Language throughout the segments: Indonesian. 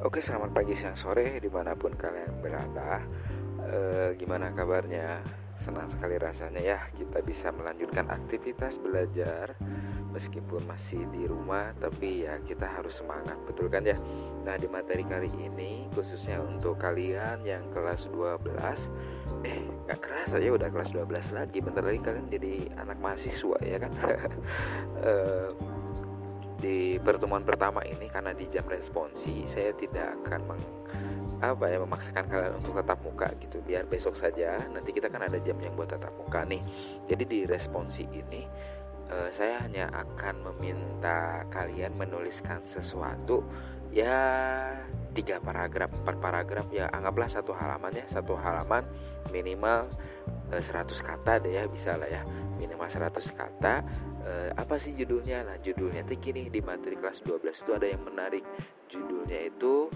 Oke, selamat pagi, siang, sore, di mana pun kalian berada. E, gimana kabarnya? Senang sekali rasanya ya kita bisa melanjutkan aktivitas belajar meskipun masih di rumah, tapi ya kita harus semangat, betul kan ya? Nah, di materi kali ini khususnya untuk kalian yang kelas 12 eh nggak kerasa ya udah kelas 12 lagi bentar lagi kalian jadi anak mahasiswa ya kan e, di pertemuan pertama ini karena di jam responsi saya tidak akan meng, apa ya memaksakan kalian untuk tatap muka gitu. Biar besok saja nanti kita kan ada jam yang buat tatap muka nih. Jadi di responsi ini uh, saya hanya akan meminta kalian menuliskan sesuatu ya tiga paragraf. Empat paragraf ya anggaplah satu halaman ya satu halaman minimal 100 eh, kata deh ya bisa lah ya minimal 100 kata uh, apa sih judulnya? Nah judulnya tuh gini di materi kelas 12 itu ada yang menarik. Judulnya itu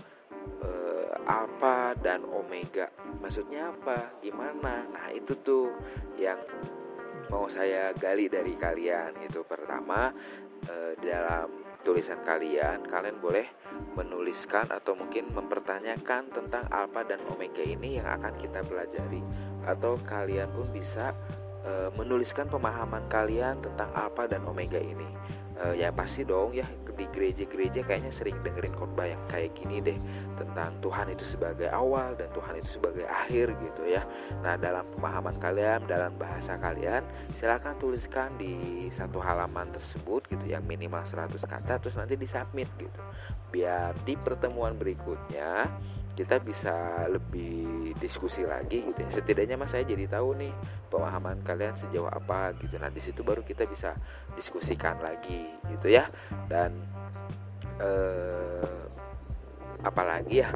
uh, alpha dan omega. Maksudnya apa? Gimana? Nah itu tuh yang mau saya gali dari kalian. Itu pertama uh, dalam tulisan kalian, kalian boleh menuliskan atau mungkin mempertanyakan tentang alfa dan omega ini yang akan kita pelajari. Atau kalian pun bisa e, menuliskan pemahaman kalian tentang alfa dan omega ini. E, ya pasti dong ya di gereja-gereja kayaknya sering dengerin khotbah yang kayak gini deh tentang Tuhan itu sebagai awal dan Tuhan itu sebagai akhir gitu ya. Nah, dalam pemahaman kalian, dalam bahasa kalian, silakan tuliskan di satu halaman tersebut gitu yang minimal 100 kata terus nanti disubmit gitu. Biar di pertemuan berikutnya kita bisa lebih diskusi lagi gitu ya. Setidaknya mas saya jadi tahu nih pemahaman kalian sejauh apa gitu. Nah di situ baru kita bisa diskusikan lagi gitu ya. Dan eh, apalagi ya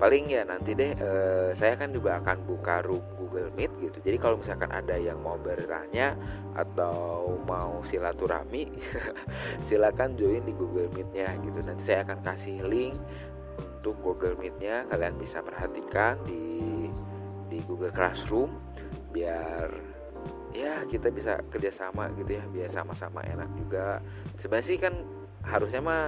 paling ya nanti deh eh, saya kan juga akan buka room Google Meet gitu. Jadi kalau misalkan ada yang mau bertanya atau mau silaturahmi, silakan join di Google Meet-nya gitu. Nanti saya akan kasih link untuk Google Meet-nya kalian bisa perhatikan di di Google Classroom biar ya kita bisa kerjasama gitu ya biar sama-sama enak juga. Sebenarnya sih kan harusnya mah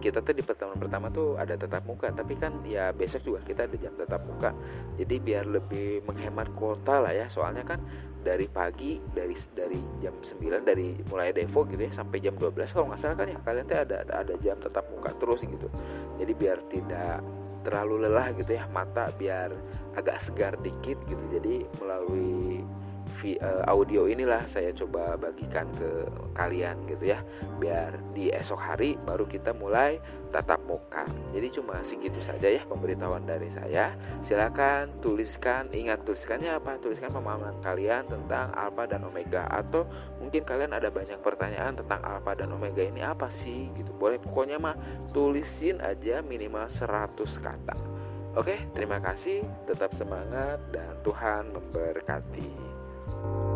kita tuh di pertemuan pertama tuh ada tetap muka tapi kan ya besok juga kita ada jam tetap muka. Jadi biar lebih menghemat kuota lah ya soalnya kan dari pagi dari dari jam 9 dari mulai devo gitu ya sampai jam 12 kalau nggak salah kan ya kalian tuh ada, ada ada jam tetap muka terus gitu. Jadi biar tidak terlalu lelah gitu ya mata biar agak segar dikit gitu. Jadi melalui audio inilah saya coba bagikan ke kalian gitu ya. Biar di esok hari baru kita mulai tatap muka. Jadi cuma segitu saja ya pemberitahuan dari saya. Silakan tuliskan ingat tuliskannya apa? Tuliskan pemahaman kalian tentang alfa dan omega. Atau mungkin kalian ada banyak pertanyaan tentang alfa dan omega ini apa sih? Gitu. Boleh pokoknya mah tulisin aja minimal 100 kata. Oke, terima kasih. Tetap semangat dan Tuhan memberkati. Thank you.